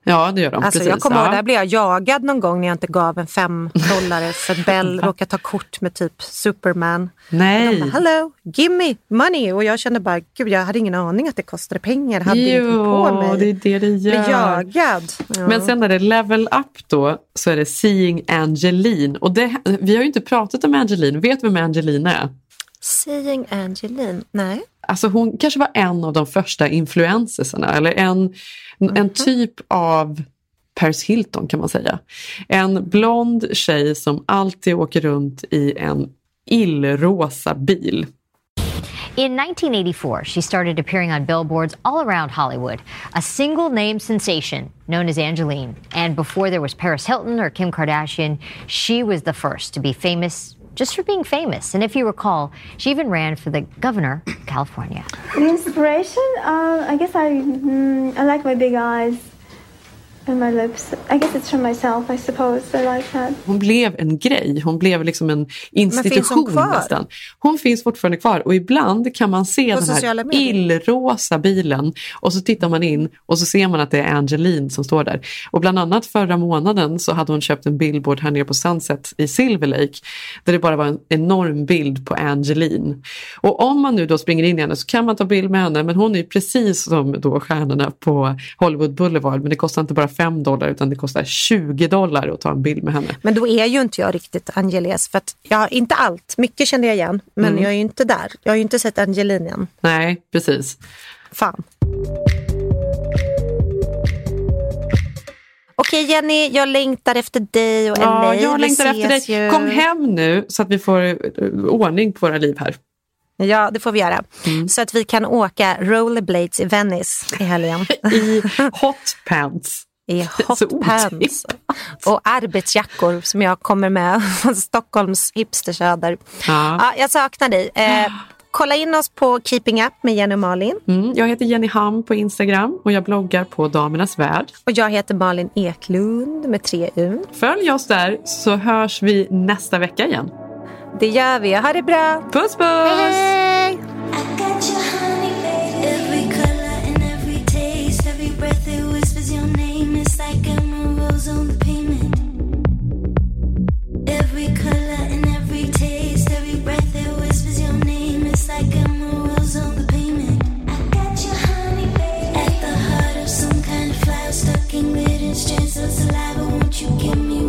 [SPEAKER 7] Ja, det gör de.
[SPEAKER 6] Alltså,
[SPEAKER 7] precis.
[SPEAKER 6] jag kommer ihåg,
[SPEAKER 7] ja.
[SPEAKER 6] där blev jag jagad någon gång när jag inte gav en fem dollar för Bell råkade ta kort med typ Superman.
[SPEAKER 7] Nej.
[SPEAKER 6] Och de bara, hello, give me money. Och jag kände bara, gud jag hade ingen aning att det kostade pengar. Hade inte på mig.
[SPEAKER 7] det är det det gör.
[SPEAKER 6] Bli jagad. Ja.
[SPEAKER 7] Men sen när det är level up då så är det Seeing Angeline. Och det, vi har ju inte pratat om Angeline. Vet du vem Angeline är?
[SPEAKER 6] Seeing Angeline, nej.
[SPEAKER 7] Alltså hon kanske var en av de första influencersarna eller en, en typ av Paris Hilton kan man säga. En blond tjej som alltid åker runt i en illrosa bil.
[SPEAKER 16] In 1984, she started appearing on billboards all around Hollywood, a single name sensation known as Angeline. And before there was Paris Hilton or Kim Kardashian, she was the first to be famous just for being famous. And if you recall, she even ran for the governor of California.
[SPEAKER 17] The inspiration, uh, I guess I mm, I like my big eyes and my lips. I guess it's from myself, I suppose. I like that.
[SPEAKER 7] Hon blev en grej, hon blev liksom en
[SPEAKER 6] finns hon
[SPEAKER 7] institution
[SPEAKER 6] kvar?
[SPEAKER 7] nästan. Hon finns fortfarande kvar och ibland kan man se
[SPEAKER 6] På
[SPEAKER 7] den här illrosa bilen och så tittar man in och så ser man att det är Angeline som står där. Och bland annat förra månaden så hade hon köpt en billboard här nere på Sunset i Silver Lake där det bara var en enorm bild på Angeline. Och om man nu då springer in i henne så kan man ta bild med henne men hon är ju precis som då stjärnorna på Hollywood Boulevard men det kostar inte bara 5 dollar utan det kostar 20 dollar att ta en bild med henne.
[SPEAKER 6] Men då är ju inte jag riktigt Angeles. För att jag inte allt. Mycket kände jag igen. Men
[SPEAKER 7] Mm.
[SPEAKER 6] jag är ju inte där. Jag har ju inte sett Angelina än.
[SPEAKER 7] Nej, precis.
[SPEAKER 6] Fan. Okej Jenny, jag längtar efter dig och LA.
[SPEAKER 7] Ja, jag längtar efter dig.
[SPEAKER 6] ju.
[SPEAKER 7] Kom hem nu så att vi får eh, ordning på våra liv här.
[SPEAKER 6] Ja, det får vi göra.
[SPEAKER 7] Mm.
[SPEAKER 6] Så att vi kan åka rollerblades i Venice i helgen.
[SPEAKER 7] I hot pants.
[SPEAKER 6] I
[SPEAKER 7] Så
[SPEAKER 6] hot
[SPEAKER 7] otippat.
[SPEAKER 6] pants. Och arbetsjackor som jag kommer med från Stockholms hipstersöder.
[SPEAKER 7] Ja.
[SPEAKER 6] Ja, jag saknar dig. Eh, kolla in oss på Keeping Up med Jenny och Malin.
[SPEAKER 7] Mm, jag heter Jenny Ham på Instagram och jag bloggar på Damernas Värld.
[SPEAKER 6] Och jag heter Malin Eklund med tre U.
[SPEAKER 7] Följ oss där så hörs vi nästa vecka igen.
[SPEAKER 6] Det gör vi. Ha det bra.
[SPEAKER 7] Puss puss! so saliva, won't you give me